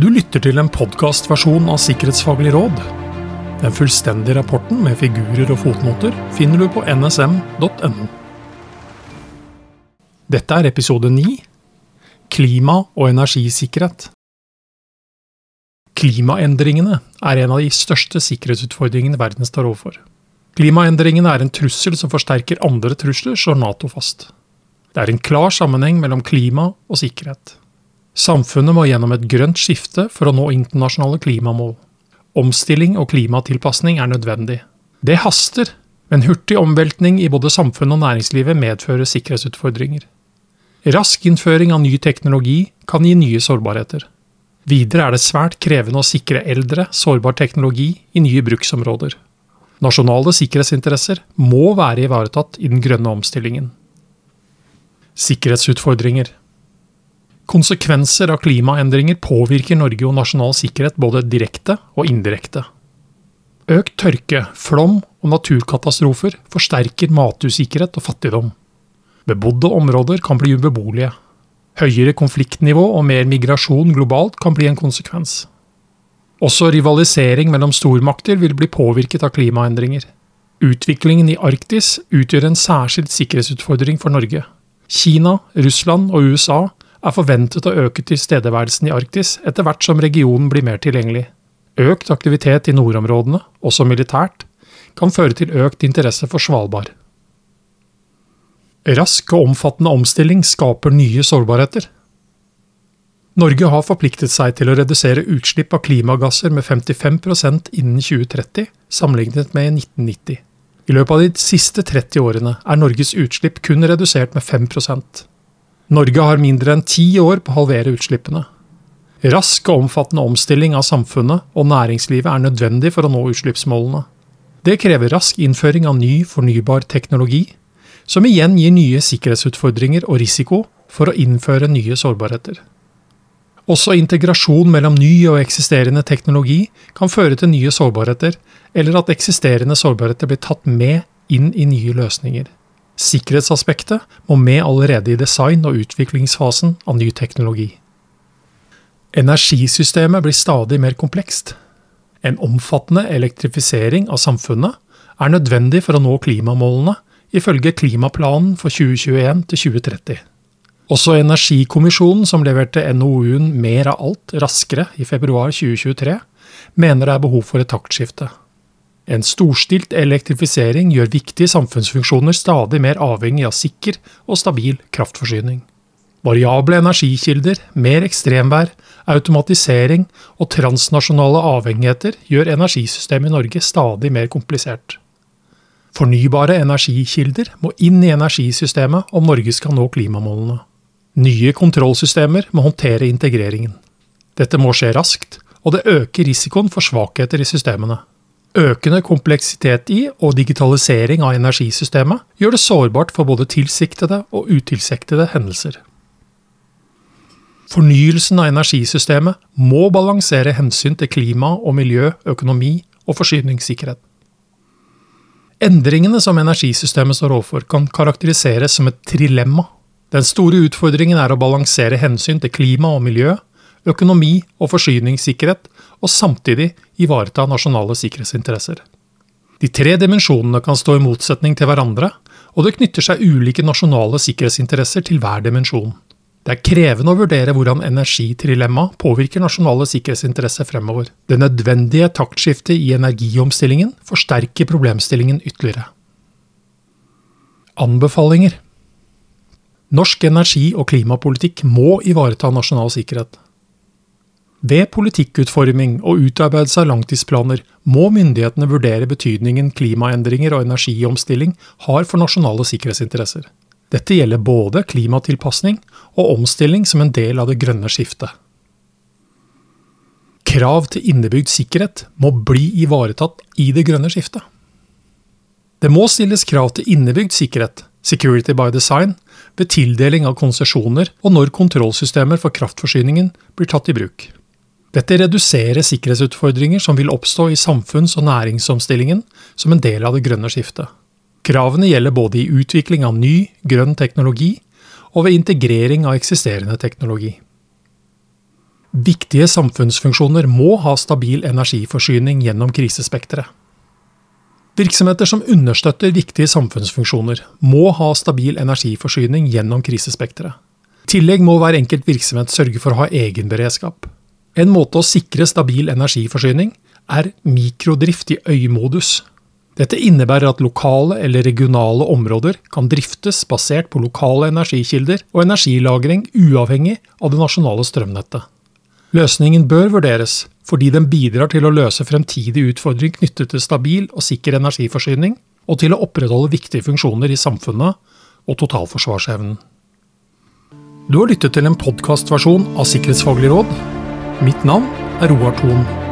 Du lytter til en podkastversjon av Sikkerhetsfaglig råd. Den fullstendige rapporten med figurer og fotnoter finner du på nsm.no. Dette er episode 9 Klima og energisikkerhet. Klimaendringene er en av de største sikkerhetsutfordringene verden står overfor. Klimaendringene er en trussel som forsterker andre trusler, slår Nato fast. Det er en klar sammenheng mellom klima og sikkerhet. Samfunnet må gjennom et grønt skifte for å nå internasjonale klimamål. Omstilling og klimatilpasning er nødvendig. Det haster, men hurtig omveltning i både samfunnet og næringslivet medfører sikkerhetsutfordringer. Rask innføring av ny teknologi kan gi nye sårbarheter. Videre er det svært krevende å sikre eldre, sårbar teknologi i nye bruksområder. Nasjonale sikkerhetsinteresser må være ivaretatt i den grønne omstillingen. Sikkerhetsutfordringer Konsekvenser av klimaendringer påvirker Norge og nasjonal sikkerhet både direkte og indirekte. Økt tørke, flom og naturkatastrofer forsterker matusikkerhet og fattigdom. Bebodde områder kan bli ubeboelige. Høyere konfliktnivå og mer migrasjon globalt kan bli en konsekvens. Også rivalisering mellom stormakter vil bli påvirket av klimaendringer. Utviklingen i Arktis utgjør en særskilt sikkerhetsutfordring for Norge. Kina, Russland og USA er forventet å øke tilstedeværelsen i Arktis etter hvert som regionen blir mer tilgjengelig. Økt aktivitet i nordområdene, også militært, kan føre til økt interesse for Svalbard. Rask og omfattende omstilling skaper nye sårbarheter. Norge har forpliktet seg til å redusere utslipp av klimagasser med 55% innen 2030, sammenlignet med 1990. I løpet av de siste 30 årene er Norges utslipp kun redusert med 5 Norge har mindre enn ti år på å halvere utslippene. Rask og omfattende omstilling av samfunnet og næringslivet er nødvendig for å nå utslippsmålene. Det krever rask innføring av ny fornybar teknologi, som igjen gir nye sikkerhetsutfordringer og risiko for å innføre nye sårbarheter. Også integrasjon mellom ny og eksisterende teknologi kan føre til nye sårbarheter, eller at eksisterende sårbarheter blir tatt med inn i nye løsninger. Sikkerhetsaspektet må med allerede i design- og utviklingsfasen av ny teknologi. Energisystemet blir stadig mer komplekst. En omfattende elektrifisering av samfunnet er nødvendig for å nå klimamålene, ifølge klimaplanen for 2021 til 2030. Også Energikommisjonen, som leverte NOU-en Mer av alt raskere i februar 2023, mener det er behov for et taktskifte. En storstilt elektrifisering gjør viktige samfunnsfunksjoner stadig mer avhengig av sikker og stabil kraftforsyning. Variable energikilder, mer ekstremvær, automatisering og transnasjonale avhengigheter gjør energisystemet i Norge stadig mer komplisert. Fornybare energikilder må inn i energisystemet om Norge skal nå klimamålene. Nye kontrollsystemer må håndtere integreringen. Dette må skje raskt, og det øker risikoen for svakheter i systemene. Økende kompleksitet i og digitalisering av energisystemet gjør det sårbart for både tilsiktede og utilsiktede hendelser. Fornyelsen av energisystemet må balansere hensyn til klima og miljø, økonomi og forsyningssikkerhet. Endringene som energisystemet står overfor, kan karakteriseres som et trilemma. Den store utfordringen er å balansere hensyn til klima og miljø, økonomi og forsyningssikkerhet, og samtidig ivareta nasjonale sikkerhetsinteresser. De tre dimensjonene kan stå i motsetning til hverandre, og det knytter seg ulike nasjonale sikkerhetsinteresser til hver dimensjon. Det er krevende å vurdere hvordan energitrilemma påvirker nasjonale sikkerhetsinteresser fremover. Det nødvendige taktskiftet i energiomstillingen forsterker problemstillingen ytterligere. Anbefalinger Norsk energi- og klimapolitikk må ivareta nasjonal sikkerhet. Ved politikkutforming og utarbeidelse av langtidsplaner må myndighetene vurdere betydningen klimaendringer og energiomstilling har for nasjonale sikkerhetsinteresser. Dette gjelder både klimatilpasning og omstilling som en del av det grønne skiftet. Krav til innebygd sikkerhet må bli ivaretatt i det grønne skiftet. Det må stilles krav til innebygd sikkerhet, security by design, ved tildeling av konsesjoner og når kontrollsystemer for kraftforsyningen blir tatt i bruk. Dette reduserer sikkerhetsutfordringer som vil oppstå i samfunns- og næringsomstillingen som en del av det grønne skiftet. Kravene gjelder både i utvikling av ny, grønn teknologi og ved integrering av eksisterende teknologi. Viktige samfunnsfunksjoner må ha stabil energiforsyning gjennom krisespekteret. Virksomheter som understøtter viktige samfunnsfunksjoner, må ha stabil energiforsyning gjennom krisespekteret. I tillegg må hver enkelt virksomhet sørge for å ha egenberedskap. En måte å sikre stabil energiforsyning er mikrodrift i øymodus. Dette innebærer at lokale eller regionale områder kan driftes basert på lokale energikilder og energilagring uavhengig av det nasjonale strømnettet. Løsningen bør vurderes fordi den bidrar til å løse fremtidige utfordringer knyttet til stabil og sikker energiforsyning, og til å opprettholde viktige funksjoner i samfunnet og totalforsvarsevnen. Du har lyttet til en podkastversjon av Sikkerhetsfaglig råd. Mitt navn er Roar Thon.